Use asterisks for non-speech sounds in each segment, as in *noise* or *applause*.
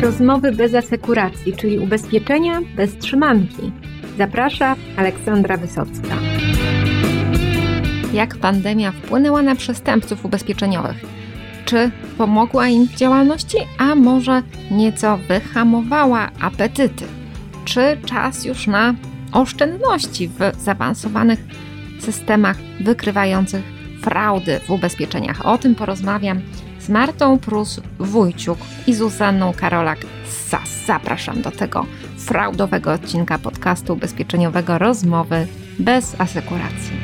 Rozmowy bez asekuracji, czyli ubezpieczenia bez trzymanki. Zaprasza Aleksandra Wysocka. Jak pandemia wpłynęła na przestępców ubezpieczeniowych? Czy pomogła im w działalności, a może nieco wyhamowała apetyty? Czy czas już na oszczędności w zaawansowanych systemach wykrywających fraudy w ubezpieczeniach? O tym porozmawiam z Martą Prus-Wójciuk i Zuzanną Karolak SAS. Zapraszam do tego fraudowego odcinka podcastu ubezpieczeniowego Rozmowy bez asekuracji.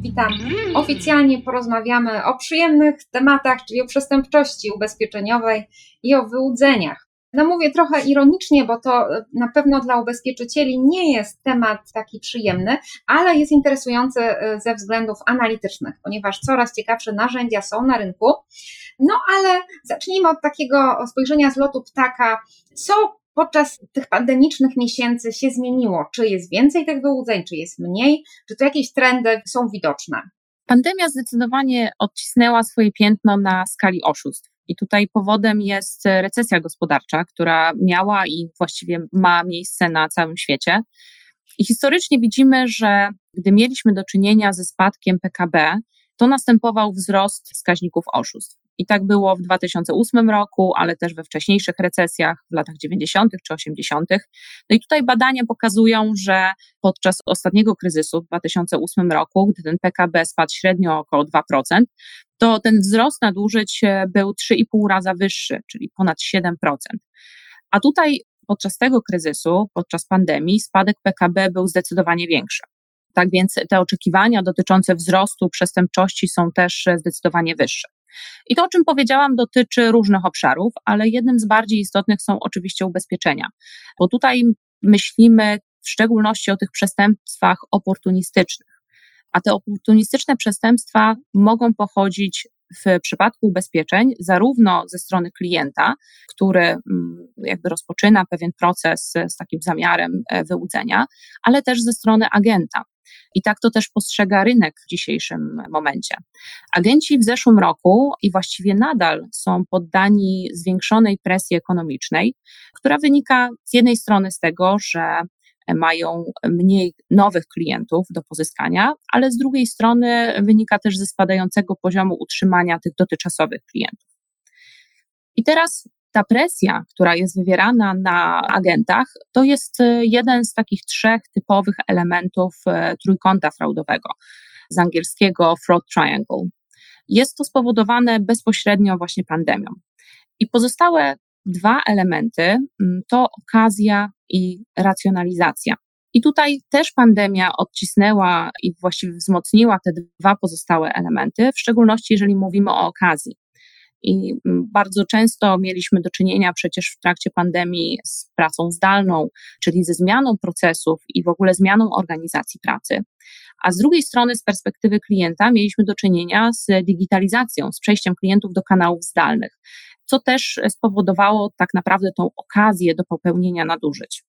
Witam. Oficjalnie porozmawiamy o przyjemnych tematach, czyli o przestępczości ubezpieczeniowej i o wyłudzeniach. No mówię trochę ironicznie, bo to e, na pewno dla ubezpieczycieli nie jest temat taki przyjemny, ale jest interesujący e, ze względów analitycznych, ponieważ coraz ciekawsze narzędzia są na rynku. No ale zacznijmy od takiego spojrzenia z lotu ptaka. Co podczas tych pandemicznych miesięcy się zmieniło? Czy jest więcej tych wyłudzeń, czy jest mniej? Czy to jakieś trendy są widoczne? Pandemia zdecydowanie odcisnęła swoje piętno na skali oszustw. I tutaj powodem jest recesja gospodarcza, która miała i właściwie ma miejsce na całym świecie. I historycznie widzimy, że gdy mieliśmy do czynienia ze spadkiem PKB, to następował wzrost wskaźników oszustw. I tak było w 2008 roku, ale też we wcześniejszych recesjach w latach 90. czy 80. No i tutaj badania pokazują, że podczas ostatniego kryzysu w 2008 roku, gdy ten PKB spadł średnio około 2%, to ten wzrost nadużyć e, był 3,5 raza wyższy, czyli ponad 7%. A tutaj podczas tego kryzysu, podczas pandemii, spadek PKB był zdecydowanie większy. Tak więc te oczekiwania dotyczące wzrostu przestępczości są też e, zdecydowanie wyższe. I to, o czym powiedziałam, dotyczy różnych obszarów, ale jednym z bardziej istotnych są oczywiście ubezpieczenia, bo tutaj myślimy w szczególności o tych przestępstwach oportunistycznych. A te oportunistyczne przestępstwa mogą pochodzić w przypadku ubezpieczeń zarówno ze strony klienta, który mm, jakby rozpoczyna pewien proces z takim zamiarem e, wyłudzenia, ale też ze strony agenta. I tak to też postrzega rynek w dzisiejszym momencie. Agenci w zeszłym roku i właściwie nadal są poddani zwiększonej presji ekonomicznej, która wynika z jednej strony z tego, że mają mniej nowych klientów do pozyskania, ale z drugiej strony wynika też ze spadającego poziomu utrzymania tych dotychczasowych klientów. I teraz ta presja, która jest wywierana na agentach, to jest e, jeden z takich trzech typowych elementów e, trójkąta fraudowego, z angielskiego fraud triangle. Jest to spowodowane bezpośrednio właśnie pandemią. I pozostałe dwa elementy mm, to okazja i racjonalizacja. I tutaj też pandemia odcisnęła i właściwie wzmocniła te dwa pozostałe elementy, w szczególności jeżeli mówimy o okazji. I mm, bardzo często mieliśmy do czynienia przecież w trakcie pandemii z pracą zdalną, czyli ze zmianą procesów i w ogóle zmianą organizacji pracy. A z drugiej strony, z perspektywy klienta, mieliśmy do czynienia z digitalizacją, z przejściem klientów do kanałów zdalnych, co też spowodowało tak naprawdę tą okazję do popełnienia nadużyć.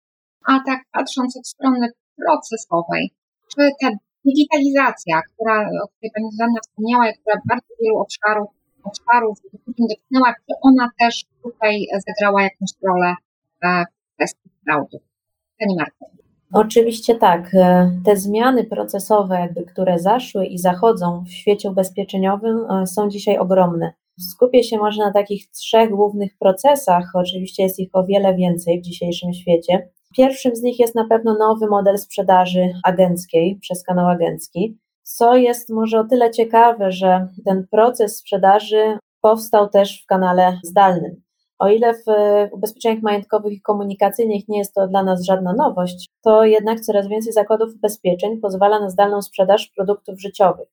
A tak patrząc od strony procesowej, czy ta digitalizacja, która, o której Pani Zuzanna wspomniała, która bardzo wielu obszarów obszarów dotknęła, czy ona też tutaj zagrała jakąś rolę e, w kwestii fraudu? Pani Marta. Oczywiście tak. E, te zmiany procesowe, które zaszły i zachodzą w świecie ubezpieczeniowym, e, są dzisiaj ogromne. Skupię się może na takich trzech głównych procesach, oczywiście jest ich o wiele więcej w dzisiejszym świecie. Pierwszym z nich jest na pewno nowy model sprzedaży agenckiej przez kanał agencki co jest może o tyle ciekawe, że ten proces sprzedaży powstał też w kanale zdalnym. O ile w ubezpieczeniach majątkowych i komunikacyjnych nie jest to dla nas żadna nowość, to jednak coraz więcej zakładów ubezpieczeń pozwala na zdalną sprzedaż produktów życiowych,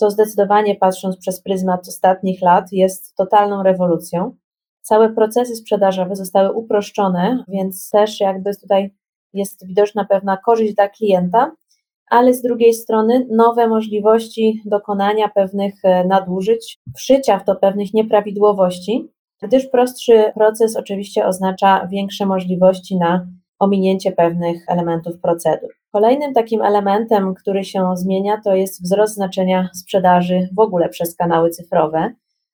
co zdecydowanie patrząc przez pryzmat ostatnich lat jest totalną rewolucją. Całe procesy sprzedażowe zostały uproszczone, więc też jakby tutaj jest widoczna pewna korzyść dla klienta, ale z drugiej strony nowe możliwości dokonania pewnych e, nadużyć, wszycia w to pewnych nieprawidłowości, gdyż prostszy proces oczywiście oznacza większe możliwości na ominięcie pewnych elementów procedur. Kolejnym takim elementem, który się zmienia, to jest wzrost znaczenia sprzedaży w ogóle przez kanały cyfrowe.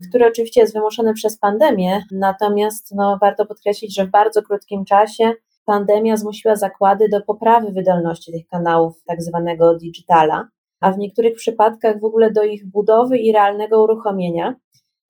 który oczywiście jest wymuszony przez pandemię, natomiast no, warto podkreślić, że w bardzo krótkim czasie pandemia zmusiła zakłady do poprawy wydolności tych kanałów tak zwanego digitala, a w niektórych przypadkach w ogóle do ich budowy i realnego uruchomienia.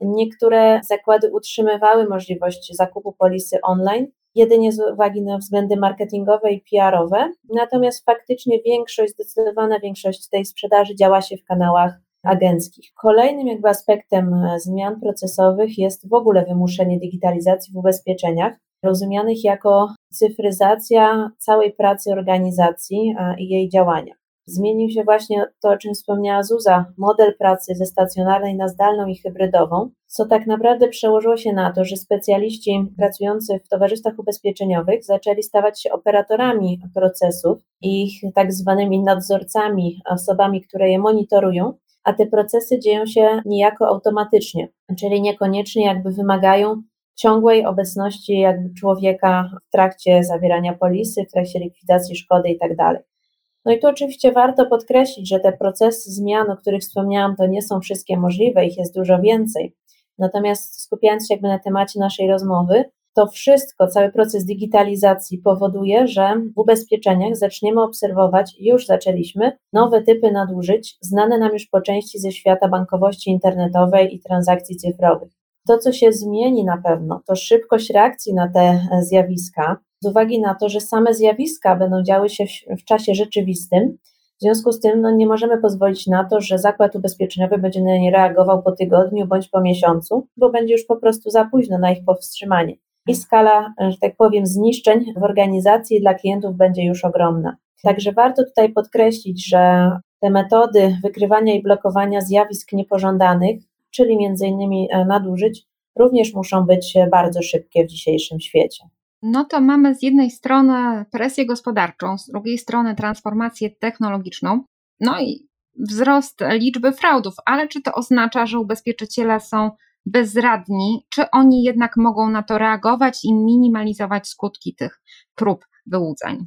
Niektóre zakłady utrzymywały możliwość zakupu polisy online, jedynie z uwagi na względy marketingowe i PR-owe, natomiast faktycznie większość, zdecydowana większość tej sprzedaży działa się w kanałach agenckich. Kolejnym jakby aspektem e, zmian procesowych jest w ogóle wymuszenie digitalizacji w ubezpieczeniach, rozumianych jako cyfryzacja całej pracy organizacji i jej działania. Zmienił się właśnie to, o czym wspomniała Zuza, model pracy ze stacjonarnej na zdalną i hybrydową, co tak naprawdę przełożyło się na to, że specjaliści pracujący w towarzystwach ubezpieczeniowych zaczęli stawać się operatorami procesów i ich tak zwanymi nadzorcami, osobami, które je monitorują, a te procesy dzieją się niejako automatycznie, czyli niekoniecznie jakby wymagają ciągłej obecności jakby człowieka w trakcie zawierania polisy, w trakcie likwidacji szkody itd. No i tu oczywiście warto podkreślić, że te procesy zmian, o których wspomniałam, to nie są wszystkie możliwe, ich jest dużo więcej. Natomiast skupiając się jakby na temacie naszej rozmowy, to wszystko, cały proces digitalizacji powoduje, że w ubezpieczeniach zaczniemy obserwować, już zaczęliśmy, nowe typy nadużyć, znane nam już po części ze świata bankowości internetowej i transakcji cyfrowych. To, co się zmieni na pewno, to szybkość reakcji na te zjawiska, z uwagi na to, że same zjawiska będą działy się w, w czasie rzeczywistym. W związku z tym no, nie możemy pozwolić na to, że zakład ubezpieczeniowy będzie na nie reagował po tygodniu bądź po miesiącu, bo będzie już po prostu za późno na ich powstrzymanie. I skala, że tak powiem, zniszczeń w organizacji dla klientów będzie już ogromna. Także warto tutaj podkreślić, że te metody wykrywania i blokowania zjawisk niepożądanych, czyli innymi e, nadużyć, również muszą być bardzo szybkie w dzisiejszym świecie no to mamy z jednej strony presję gospodarczą, z drugiej strony transformację technologiczną, no i wzrost liczby fraudów, ale czy to oznacza, że ubezpieczyciele są bezradni, czy oni jednak mogą na to reagować i minimalizować skutki tych prób wyłudzeń?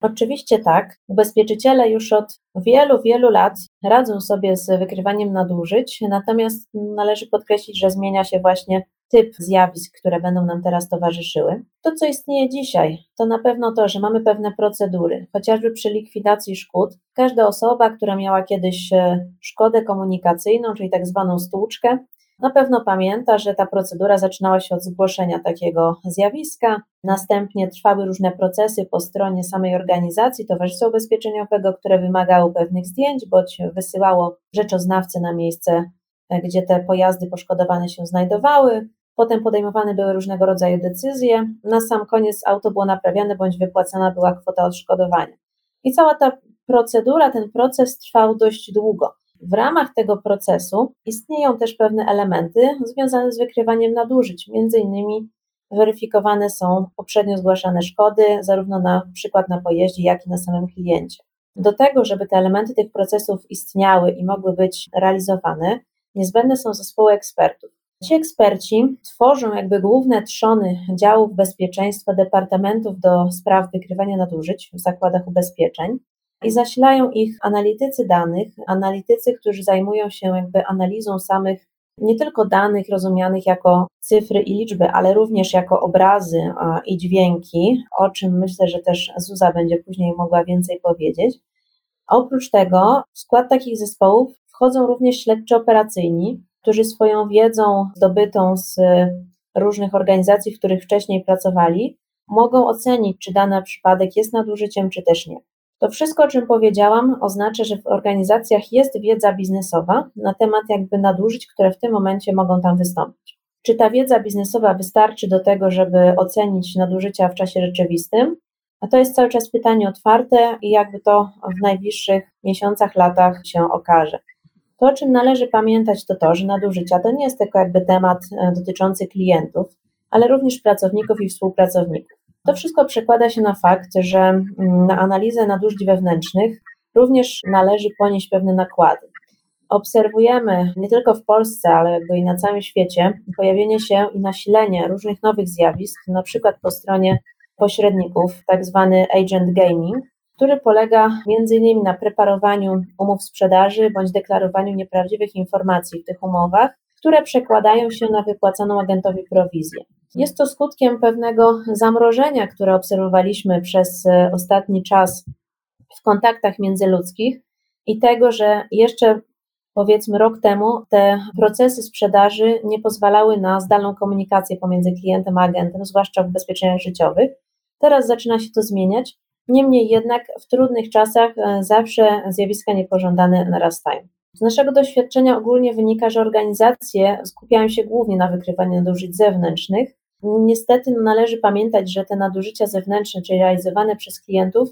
Oczywiście tak. Ubezpieczyciele już od wielu, wielu lat radzą sobie z wykrywaniem nadużyć, natomiast należy podkreślić, że zmienia się właśnie typ zjawisk, które będą nam teraz towarzyszyły. To, co istnieje dzisiaj, to na pewno to, że mamy pewne procedury, chociażby przy likwidacji szkód. Każda osoba, która miała kiedyś e, szkodę komunikacyjną, czyli tak zwaną stłuczkę, na pewno pamięta, że ta procedura zaczynała się od zgłoszenia takiego zjawiska, następnie trwały różne procesy po stronie samej organizacji Towarzystwa Ubezpieczeniowego, które wymagały pewnych zdjęć, bądź wysyłało rzeczoznawcę na miejsce, e, gdzie te pojazdy poszkodowane się znajdowały. Potem podejmowane były różnego rodzaju decyzje. Na sam koniec auto było naprawiane bądź wypłacana była kwota odszkodowania. I cała ta procedura, ten proces trwał dość długo. W ramach tego procesu istnieją też pewne elementy związane z wykrywaniem nadużyć, między innymi weryfikowane są poprzednio zgłaszane szkody, zarówno na przykład na pojeździe, jak i na samym kliencie. Do tego, żeby te elementy tych procesów istniały i mogły być realizowane, niezbędne są zespoły ekspertów. Ci eksperci tworzą jakby główne trzony działów bezpieczeństwa departamentów do spraw wykrywania nadużyć w zakładach ubezpieczeń i zasilają ich analitycy danych, analitycy, którzy zajmują się jakby analizą samych nie tylko danych rozumianych jako cyfry i liczby, ale również jako obrazy i dźwięki, o czym myślę, że też Zuza będzie później mogła więcej powiedzieć. Oprócz tego w skład takich zespołów wchodzą również śledczy operacyjni, którzy swoją wiedzą zdobytą z różnych organizacji, w których wcześniej pracowali, mogą ocenić, czy dany przypadek jest nadużyciem, czy też nie. To wszystko, o czym powiedziałam, oznacza, że w organizacjach jest wiedza biznesowa na temat jakby nadużyć, które w tym momencie mogą tam wystąpić. Czy ta wiedza biznesowa wystarczy do tego, żeby ocenić nadużycia w czasie rzeczywistym? A to jest cały czas pytanie otwarte i jakby to w najbliższych miesiącach, latach się okaże. To, o czym należy pamiętać, to to, że nadużycia to nie jest tylko jakby temat e, dotyczący klientów, ale również pracowników i współpracowników. To wszystko przekłada się na fakt, że mm, na analizę nadużyć wewnętrznych również należy ponieść pewne nakłady. Obserwujemy nie tylko w Polsce, ale jakby i na całym świecie pojawienie się i nasilenie różnych nowych zjawisk, na przykład po stronie pośredników, tak zwany agent gaming, który polega m.in. na preparowaniu umów sprzedaży bądź deklarowaniu nieprawdziwych informacji w tych umowach, które przekładają się na wypłaconą agentowi prowizję. Jest to skutkiem pewnego zamrożenia, które obserwowaliśmy przez e, ostatni czas w kontaktach międzyludzkich i tego, że jeszcze powiedzmy rok temu te procesy sprzedaży nie pozwalały na zdalną komunikację pomiędzy klientem a agentem, zwłaszcza w ubezpieczeniach życiowych. Teraz zaczyna się to zmieniać. Niemniej jednak w trudnych czasach e, zawsze zjawiska niepożądane narastają. Z naszego doświadczenia ogólnie wynika, że organizacje skupiają się głównie na wykrywaniu nadużyć zewnętrznych. Niestety należy pamiętać, że te nadużycia zewnętrzne, czyli realizowane przez klientów,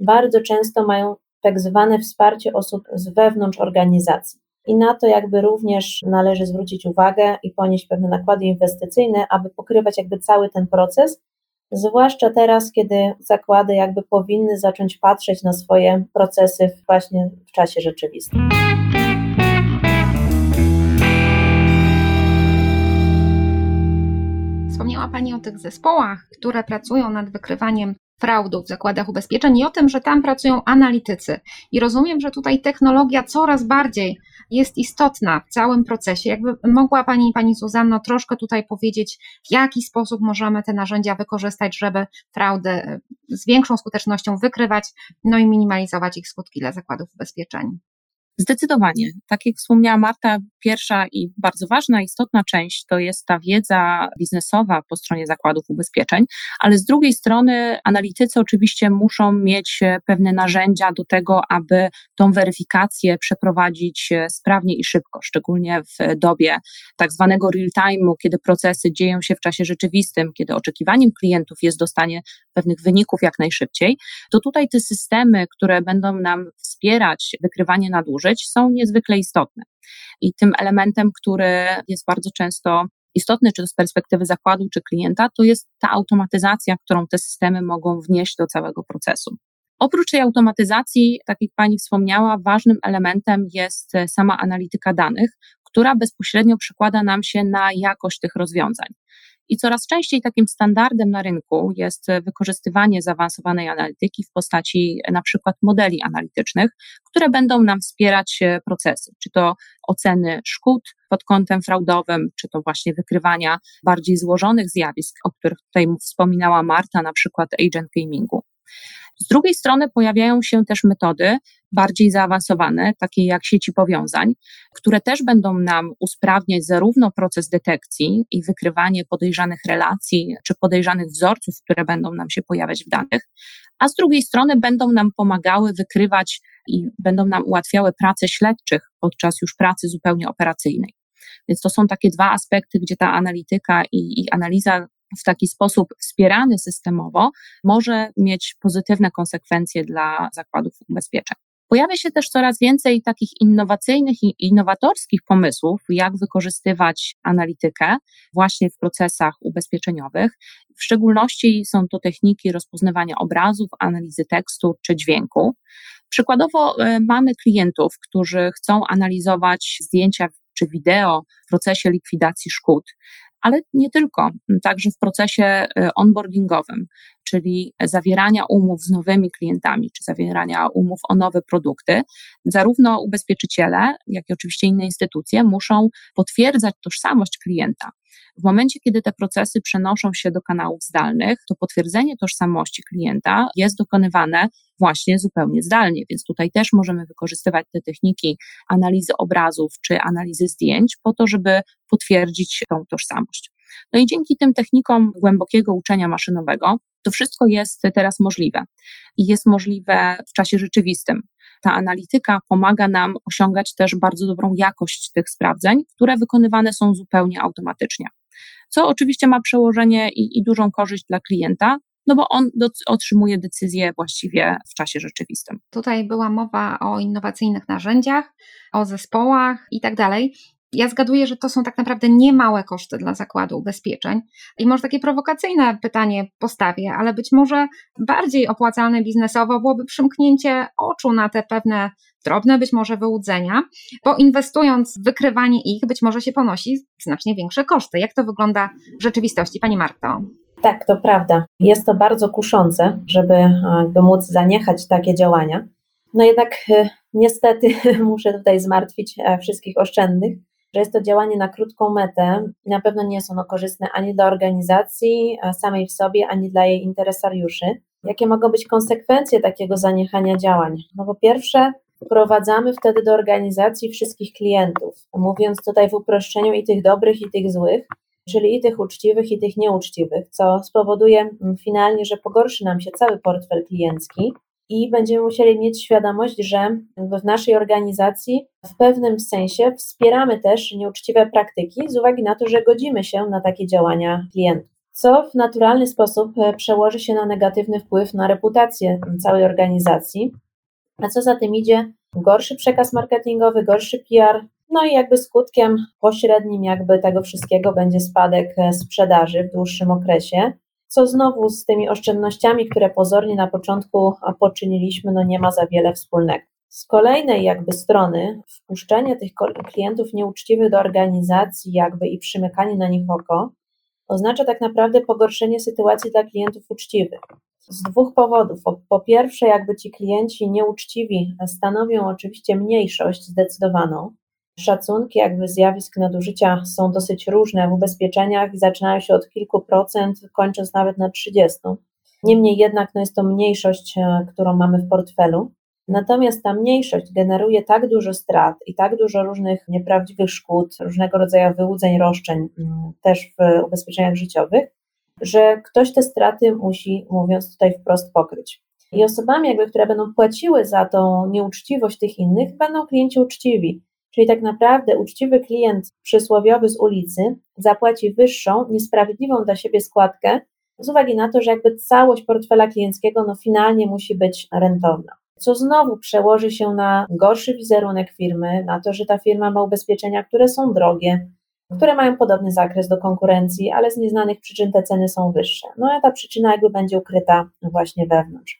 bardzo często mają tak zwane wsparcie osób z wewnątrz organizacji. I na to jakby również należy zwrócić uwagę i ponieść pewne nakłady inwestycyjne, aby pokrywać jakby cały ten proces, zwłaszcza teraz, kiedy zakłady jakby powinny zacząć patrzeć na swoje procesy właśnie w czasie rzeczywistym. Wspomniała Pani o tych zespołach, które pracują nad wykrywaniem fraudów w zakładach ubezpieczeń i o tym, że tam pracują analitycy. I rozumiem, że tutaj technologia coraz bardziej jest istotna w całym procesie. Jakby mogła Pani, Pani Zuzanno, troszkę tutaj powiedzieć, w jaki sposób możemy te narzędzia wykorzystać, żeby fraudy e, z większą skutecznością wykrywać, no i minimalizować ich skutki dla zakładów ubezpieczeń. Zdecydowanie. Tak jak wspomniała Marta, pierwsza i bardzo ważna, istotna część to jest ta wiedza biznesowa po stronie zakładów ubezpieczeń, ale z drugiej strony analitycy oczywiście muszą mieć e, pewne narzędzia do tego, aby tą weryfikację przeprowadzić e, sprawnie i szybko, szczególnie w dobie tak zwanego real time'u, kiedy procesy dzieją się w czasie rzeczywistym, kiedy oczekiwaniem klientów jest dostanie pewnych wyników jak najszybciej, to tutaj te systemy, które będą nam wspierać wykrywanie nadużyć, są niezwykle istotne. I tym elementem, który jest bardzo często istotny, czy to z perspektywy zakładu, czy klienta, to jest ta automatyzacja, którą te systemy mogą wnieść do całego procesu. Oprócz tej automatyzacji, tak jak Pani wspomniała, ważnym elementem jest sama analityka danych, która bezpośrednio przekłada nam się na jakość tych rozwiązań. I coraz częściej takim standardem na rynku jest wykorzystywanie zaawansowanej analityki w postaci na przykład modeli analitycznych, które będą nam wspierać e, procesy, czy to oceny szkód pod kątem fraudowym, czy to właśnie wykrywania bardziej złożonych zjawisk, o których tutaj wspominała Marta, na przykład agent gamingu. Z drugiej strony pojawiają się też metody bardziej zaawansowane, takie jak sieci powiązań, które też będą nam usprawniać zarówno proces detekcji i wykrywanie podejrzanych relacji czy podejrzanych wzorców, które będą nam się pojawiać w danych, a z drugiej strony będą nam pomagały wykrywać i będą nam ułatwiały pracę śledczych podczas już pracy zupełnie operacyjnej. Więc to są takie dwa aspekty, gdzie ta analityka i, i analiza w taki sposób wspierany systemowo może mieć pozytywne konsekwencje dla zakładów ubezpieczeń. Pojawia się też coraz więcej takich innowacyjnych i innowatorskich pomysłów, jak wykorzystywać analitykę właśnie w procesach ubezpieczeniowych. W szczególności są to techniki rozpoznawania obrazów, analizy tekstu czy dźwięku. Przykładowo e, mamy klientów, którzy chcą analizować zdjęcia czy wideo w procesie likwidacji szkód ale nie tylko, także w procesie e, onboardingowym, czyli zawierania umów z nowymi klientami, czy zawierania umów o nowe produkty, zarówno ubezpieczyciele, jak i oczywiście inne instytucje muszą potwierdzać tożsamość klienta. W momencie, kiedy te procesy przenoszą się do kanałów zdalnych, to potwierdzenie tożsamości klienta jest dokonywane właśnie zupełnie zdalnie, więc tutaj też możemy wykorzystywać te techniki analizy obrazów czy analizy zdjęć po to, żeby potwierdzić tą tożsamość. No i dzięki tym technikom głębokiego uczenia maszynowego, to wszystko jest teraz możliwe i jest możliwe w czasie rzeczywistym. Ta analityka pomaga nam osiągać też bardzo dobrą jakość tych sprawdzeń, które wykonywane są zupełnie automatycznie. Co oczywiście ma przełożenie i, i dużą korzyść dla klienta, no bo on otrzymuje decyzję właściwie w czasie rzeczywistym. Tutaj była mowa o innowacyjnych narzędziach, o zespołach i tak dalej. Ja zgaduję, że to są tak naprawdę niemałe koszty dla zakładu ubezpieczeń. I może takie prowokacyjne pytanie postawię, ale być może bardziej opłacalne biznesowo byłoby przymknięcie oczu na te pewne drobne być może wyłudzenia, bo inwestując w wykrywanie ich, być może się ponosi znacznie większe koszty. Jak to wygląda w rzeczywistości, Pani Marto? Tak, to prawda. Jest to bardzo kuszące, żeby jakby móc zaniechać takie działania. No jednak e, niestety *laughs* muszę tutaj zmartwić e, wszystkich oszczędnych, że jest to działanie na krótką metę na pewno nie jest ono korzystne ani dla organizacji samej w sobie, ani dla jej interesariuszy. Jakie mogą być konsekwencje takiego zaniechania działań? No po pierwsze, wprowadzamy wtedy do organizacji wszystkich klientów, mówiąc tutaj w uproszczeniu i tych dobrych, i tych złych, czyli i tych uczciwych, i tych nieuczciwych, co spowoduje mm, finalnie, że pogorszy nam się cały portfel kliencki i będziemy musieli mieć świadomość, że w naszej organizacji w pewnym sensie wspieramy też nieuczciwe praktyki z uwagi na to, że godzimy się na takie działania klientów. Co w naturalny sposób e, przełoży się na negatywny wpływ na reputację całej organizacji, a co za tym idzie, gorszy przekaz marketingowy, gorszy PR, no i jakby skutkiem pośrednim jakby tego wszystkiego będzie spadek e, sprzedaży w dłuższym okresie, co znowu z tymi oszczędnościami, które pozornie na początku poczyniliśmy, no nie ma za wiele wspólnego. Z kolejnej jakby strony wpuszczenie tych klientów nieuczciwych do organizacji jakby i przymykanie na nich oko oznacza tak naprawdę pogorszenie sytuacji dla klientów uczciwych. Z dwóch powodów. Po, po pierwsze, jakby ci klienci nieuczciwi stanowią oczywiście mniejszość zdecydowaną, Szacunki jakby zjawisk nadużycia są dosyć różne w ubezpieczeniach i zaczynają się od kilku procent, kończąc nawet na 30. Niemniej jednak no jest to mniejszość, e, którą mamy w portfelu. Natomiast ta mniejszość generuje tak dużo strat i tak dużo różnych nieprawdziwych szkód, różnego rodzaju wyłudzeń, roszczeń mm, też w ubezpieczeniach życiowych, że ktoś te straty musi, mówiąc tutaj wprost, pokryć. I osobami, jakby, które będą płaciły za tą nieuczciwość tych innych, będą klienci uczciwi. Czyli tak naprawdę uczciwy klient przysłowiowy z ulicy zapłaci wyższą, niesprawiedliwą dla siebie składkę, z uwagi na to, że jakby całość portfela klienckiego no finalnie musi być rentowna. Co znowu przełoży się na gorszy wizerunek firmy, na to, że ta firma ma ubezpieczenia, które są drogie, które mają podobny zakres do konkurencji, ale z nieznanych przyczyn te ceny są wyższe. No a ta przyczyna jakby będzie ukryta właśnie wewnątrz.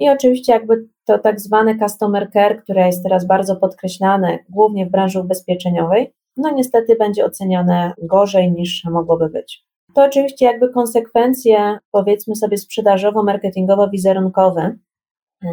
I oczywiście jakby to tak zwane customer care, które jest teraz bardzo podkreślane, głównie w branży ubezpieczeniowej, no niestety będzie oceniane gorzej niż mogłoby być. To oczywiście jakby konsekwencje, powiedzmy sobie, sprzedażowo-marketingowo-wizerunkowe,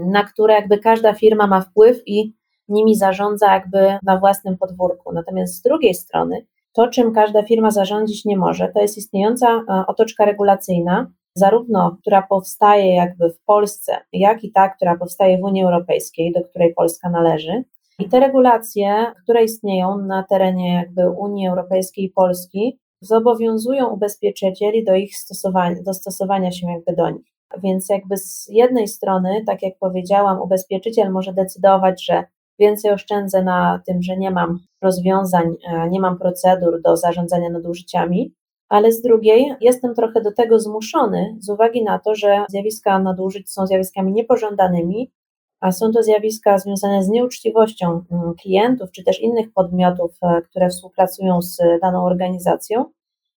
na które jakby każda firma ma wpływ i nimi zarządza jakby na własnym podwórku. Natomiast z drugiej strony, to czym każda firma zarządzić nie może, to jest istniejąca e, otoczka regulacyjna, zarówno która powstaje jakby w Polsce, jak i ta, która powstaje w Unii Europejskiej, do której Polska należy. I te regulacje, które istnieją na terenie jakby Unii Europejskiej i Polski, zobowiązują ubezpieczycieli do ich stosowania, do stosowania się jakby do nich. Więc jakby z jednej strony, tak jak powiedziałam, ubezpieczyciel może decydować, że więcej oszczędzę na tym, że nie mam rozwiązań, e, nie mam procedur do zarządzania nadużyciami, ale z drugiej jestem trochę do tego zmuszony z uwagi na to, że zjawiska nadużyć są zjawiskami niepożądanymi, a są to zjawiska związane z nieuczciwością mm, klientów czy też innych podmiotów, e, które współpracują z daną organizacją.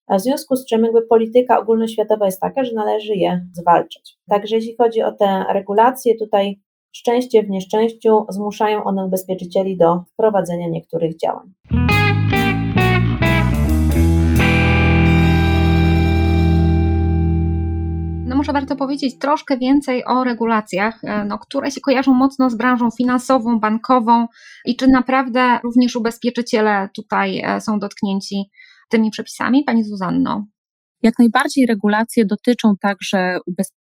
W związku z czym jakby polityka ogólnoświatowa jest taka, że należy je zwalczać. Także jeśli chodzi o te regulacje, tutaj szczęście w nieszczęściu zmuszają one ubezpieczycieli do wprowadzenia niektórych działań. Może warto powiedzieć troszkę więcej o regulacjach, e, no, które się kojarzą mocno z branżą finansową, bankową i czy naprawdę również ubezpieczyciele tutaj e, są dotknięci tymi przepisami? Pani Zuzanno. Jak najbardziej regulacje dotyczą także ubezpieczycieli.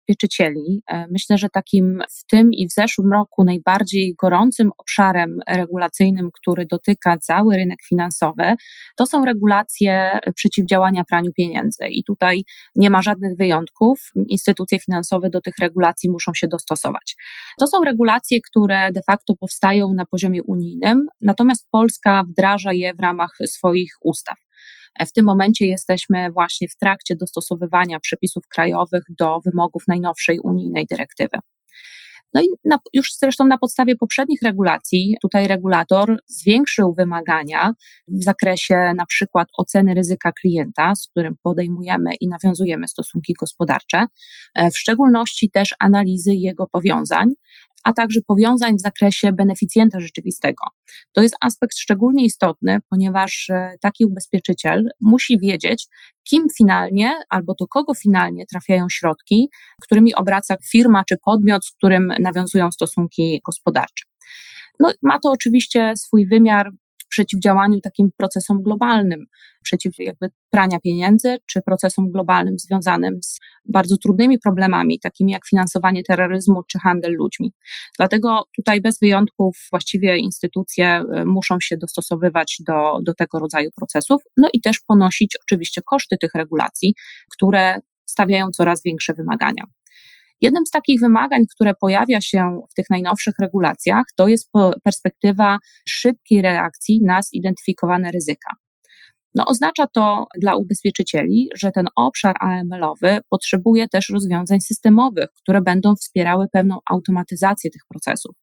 E, myślę, że takim w tym i w zeszłym roku najbardziej gorącym obszarem regulacyjnym, który dotyka cały rynek finansowy, to są regulacje przeciwdziałania praniu pieniędzy. I tutaj nie ma żadnych wyjątków. Instytucje finansowe do tych regulacji muszą się dostosować. To są regulacje, które de facto powstają na poziomie unijnym, natomiast Polska wdraża je w ramach swoich ustaw. W tym momencie jesteśmy właśnie w trakcie dostosowywania przepisów krajowych do wymogów najnowszej unijnej dyrektywy. No i na, już zresztą na podstawie poprzednich regulacji, tutaj regulator zwiększył wymagania w zakresie na przykład oceny ryzyka klienta, z którym podejmujemy i nawiązujemy stosunki gospodarcze, e, w szczególności też analizy jego powiązań, a także powiązań w zakresie beneficjenta rzeczywistego. To jest aspekt szczególnie istotny, ponieważ e, taki ubezpieczyciel musi wiedzieć, kim finalnie albo do kogo finalnie trafiają środki, którymi obraca firma czy podmiot, z którym nawiązują stosunki gospodarcze. No, ma to oczywiście swój wymiar przeciwdziałaniu takim procesom globalnym, przeciw jakby prania pieniędzy, czy procesom globalnym związanym z bardzo trudnymi problemami, takimi jak finansowanie terroryzmu czy handel ludźmi. Dlatego tutaj bez wyjątków właściwie instytucje y, muszą się dostosowywać do, do tego rodzaju procesów, no i też ponosić oczywiście koszty tych regulacji, które stawiają coraz większe wymagania. Jednym z takich wymagań, które pojawia się w tych najnowszych regulacjach, to jest perspektywa szybkiej reakcji na zidentyfikowane ryzyka. No, oznacza to dla ubezpieczycieli, że ten obszar AML-owy potrzebuje też rozwiązań systemowych, które będą wspierały pewną automatyzację tych procesów.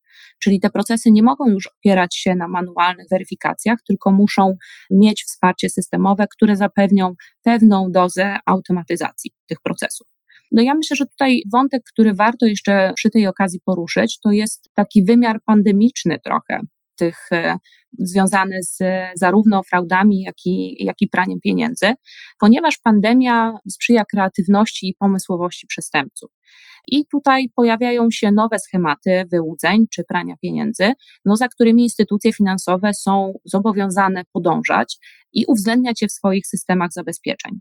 Czyli te procesy nie mogą już opierać się na manualnych weryfikacjach, tylko muszą mieć wsparcie systemowe, które zapewnią pewną dozę automatyzacji tych procesów. No ja myślę, że tutaj wątek, który warto jeszcze przy tej okazji poruszyć, to jest taki wymiar pandemiczny trochę tych e, związany z zarówno fraudami, jak i, jak i praniem pieniędzy, ponieważ pandemia sprzyja kreatywności i pomysłowości przestępców. I tutaj pojawiają się nowe schematy wyłudzeń czy prania pieniędzy, no, za którymi instytucje finansowe są zobowiązane podążać i uwzględniać je w swoich systemach zabezpieczeń.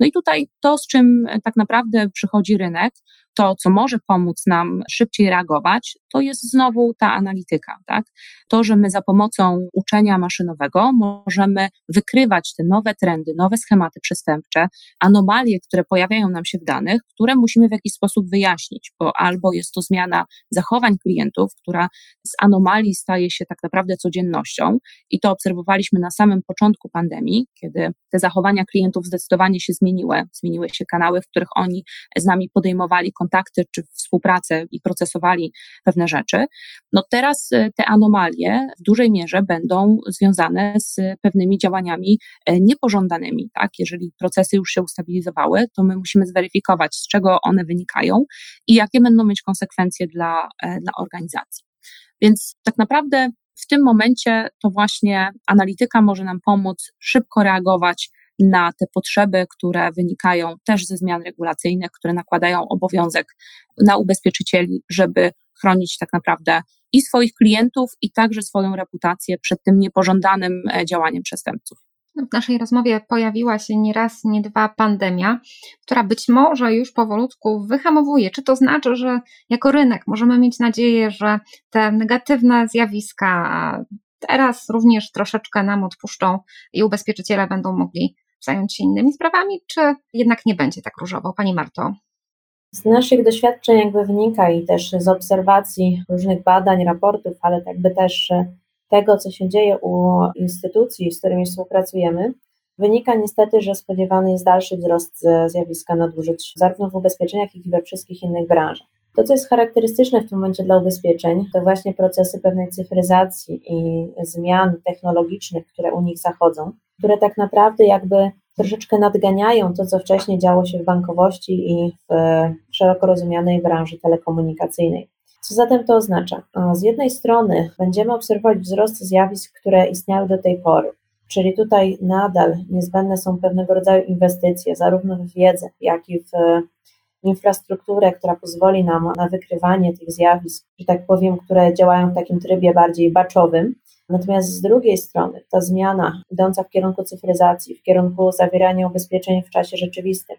No i tutaj to, z czym tak naprawdę przychodzi rynek, to, co może pomóc nam szybciej reagować, to jest znowu ta analityka, tak? To, że my za pomocą uczenia maszynowego możemy wykrywać te nowe trendy, nowe schematy przestępcze, anomalie, które pojawiają nam się w danych, które musimy w jakiś sposób wyjaśnić, bo albo jest to zmiana zachowań klientów, która z anomalii staje się tak naprawdę codziennością i to obserwowaliśmy na samym początku pandemii, kiedy te zachowania klientów zdecydowanie się zmieniły, zmieniły się kanały, w których oni z nami podejmowali kontakt kontakty czy współpracę i procesowali pewne rzeczy. No teraz e, te anomalie w dużej mierze będą związane z pewnymi działaniami e, niepożądanymi, tak? Jeżeli procesy już się ustabilizowały, to my musimy zweryfikować, z czego one wynikają i jakie będą mieć konsekwencje dla, e, dla organizacji. Więc tak naprawdę w tym momencie to właśnie analityka może nam pomóc szybko reagować na te potrzeby, które wynikają też ze zmian regulacyjnych, które nakładają obowiązek na ubezpieczycieli, żeby chronić tak naprawdę i swoich klientów, i także swoją reputację przed tym niepożądanym e, działaniem przestępców. W naszej rozmowie pojawiła się nie raz, nie dwa pandemia, która być może już powolutku wyhamowuje. Czy to znaczy, że jako rynek możemy mieć nadzieję, że te negatywne zjawiska teraz również troszeczkę nam odpuszczą i ubezpieczyciele będą mogli zająć się innymi sprawami, czy jednak nie będzie tak różowo? Pani Marto. Z naszych doświadczeń jakby wynika i też z obserwacji różnych badań, raportów, ale jakby też tego, co się dzieje u instytucji, z którymi współpracujemy, wynika niestety, że spodziewany jest dalszy wzrost zjawiska nadużyć zarówno w ubezpieczeniach, jak i we wszystkich innych branżach. To, co jest charakterystyczne w tym momencie dla ubezpieczeń, to właśnie procesy pewnej cyfryzacji i zmian technologicznych, które u nich zachodzą, które tak naprawdę jakby troszeczkę nadganiają to, co wcześniej działo się w bankowości i w szeroko rozumianej branży telekomunikacyjnej. Co zatem to oznacza? Z jednej strony będziemy obserwować wzrost zjawisk, które istniały do tej pory, czyli tutaj nadal niezbędne są pewnego rodzaju inwestycje, zarówno w wiedzę, jak i w infrastrukturę, która pozwoli nam na wykrywanie tych zjawisk, że tak powiem, które działają w takim trybie bardziej baczowym. Natomiast z drugiej strony ta zmiana idąca w kierunku cyfryzacji, w kierunku zawierania ubezpieczeń w czasie rzeczywistym,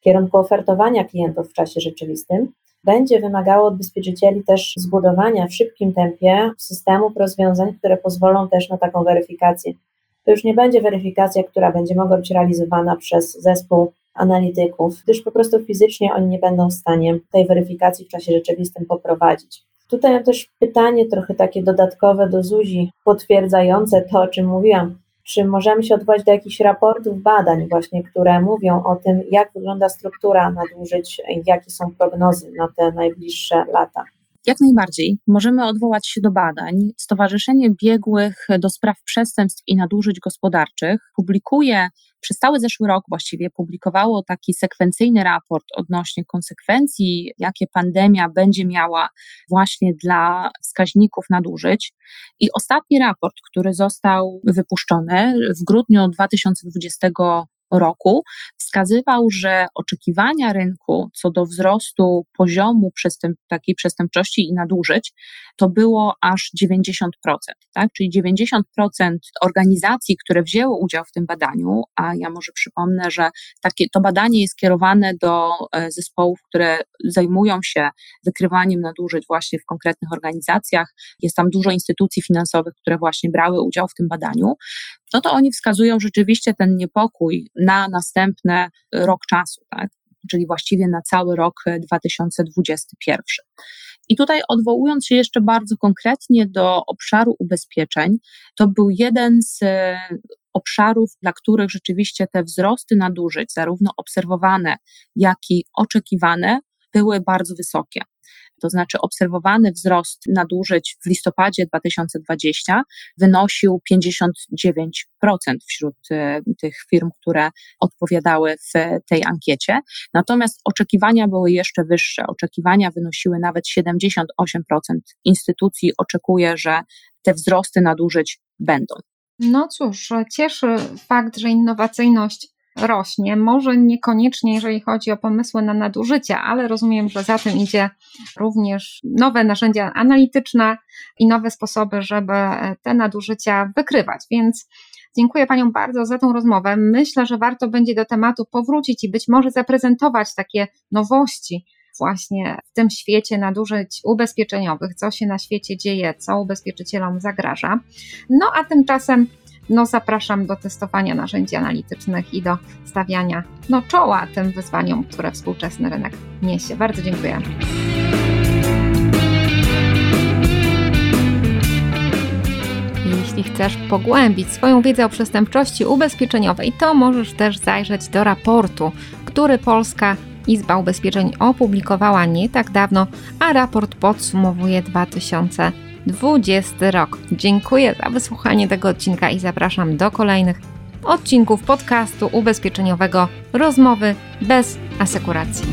w kierunku ofertowania klientów w czasie rzeczywistym, będzie wymagało od ubezpieczycieli też zbudowania w szybkim tempie systemów rozwiązań, które pozwolą też na taką weryfikację. To już nie będzie weryfikacja, która będzie mogła być realizowana przez zespół analityków, gdyż po prostu fizycznie oni nie będą w stanie tej weryfikacji w czasie rzeczywistym poprowadzić. Tutaj mam też pytanie trochę takie dodatkowe do Zuzi, potwierdzające to, o czym mówiłam. Czy możemy się odwołać do jakichś raportów, badań właśnie, które mówią o tym, jak wygląda struktura nadużyć, jakie są prognozy na te najbliższe lata? Jak najbardziej. Możemy odwołać się do badań. Stowarzyszenie Biegłych do Spraw Przestępstw i Nadużyć Gospodarczych publikuje przez cały zeszły rok właściwie publikowało taki sekwencyjny raport odnośnie konsekwencji, jakie pandemia będzie miała właśnie dla wskaźników nadużyć. I ostatni raport, który został wypuszczony w grudniu 2020 roku wskazywał, że oczekiwania rynku co do wzrostu poziomu przestęp, takiej przestępczości i nadużyć to było aż 90%, tak? Czyli 90% organizacji, które wzięły udział w tym badaniu, a ja może przypomnę, że takie, to badanie jest kierowane do e, zespołów, które zajmują się wykrywaniem nadużyć właśnie w konkretnych organizacjach. Jest tam dużo instytucji finansowych, które właśnie brały udział w tym badaniu. No to oni wskazują rzeczywiście ten niepokój na następny rok czasu, tak? czyli właściwie na cały rok 2021. I tutaj odwołując się jeszcze bardzo konkretnie do obszaru ubezpieczeń, to był jeden z e, obszarów, dla których rzeczywiście te wzrosty nadużyć, zarówno obserwowane, jak i oczekiwane, były bardzo wysokie. To znaczy obserwowany wzrost nadużyć w listopadzie 2020 wynosił 59% wśród e, tych firm, które odpowiadały w tej ankiecie. Natomiast oczekiwania były jeszcze wyższe. Oczekiwania wynosiły nawet 78% instytucji oczekuje, że te wzrosty nadużyć będą. No cóż, cieszy fakt, że innowacyjność rośnie. Może niekoniecznie, jeżeli chodzi o pomysły na nadużycia, ale rozumiem, że za tym idzie również nowe narzędzia analityczne i nowe sposoby, żeby te nadużycia wykrywać. Więc dziękuję Panią bardzo za tą rozmowę. Myślę, że warto będzie do tematu powrócić i być może zaprezentować takie nowości właśnie w tym świecie nadużyć ubezpieczeniowych, co się na świecie dzieje, co ubezpieczycielom zagraża. No a tymczasem no zapraszam do testowania narzędzi analitycznych i do stawiania no, czoła tym wyzwaniom, które współczesny rynek niesie. Bardzo dziękuję. Jeśli chcesz pogłębić swoją wiedzę o przestępczości ubezpieczeniowej, to możesz też zajrzeć do raportu, który Polska Izba Ubezpieczeń opublikowała nie tak dawno, a raport podsumowuje 2000 2020 rok. Dziękuję za wysłuchanie tego odcinka i zapraszam do kolejnych odcinków podcastu ubezpieczeniowego Rozmowy bez asekuracji.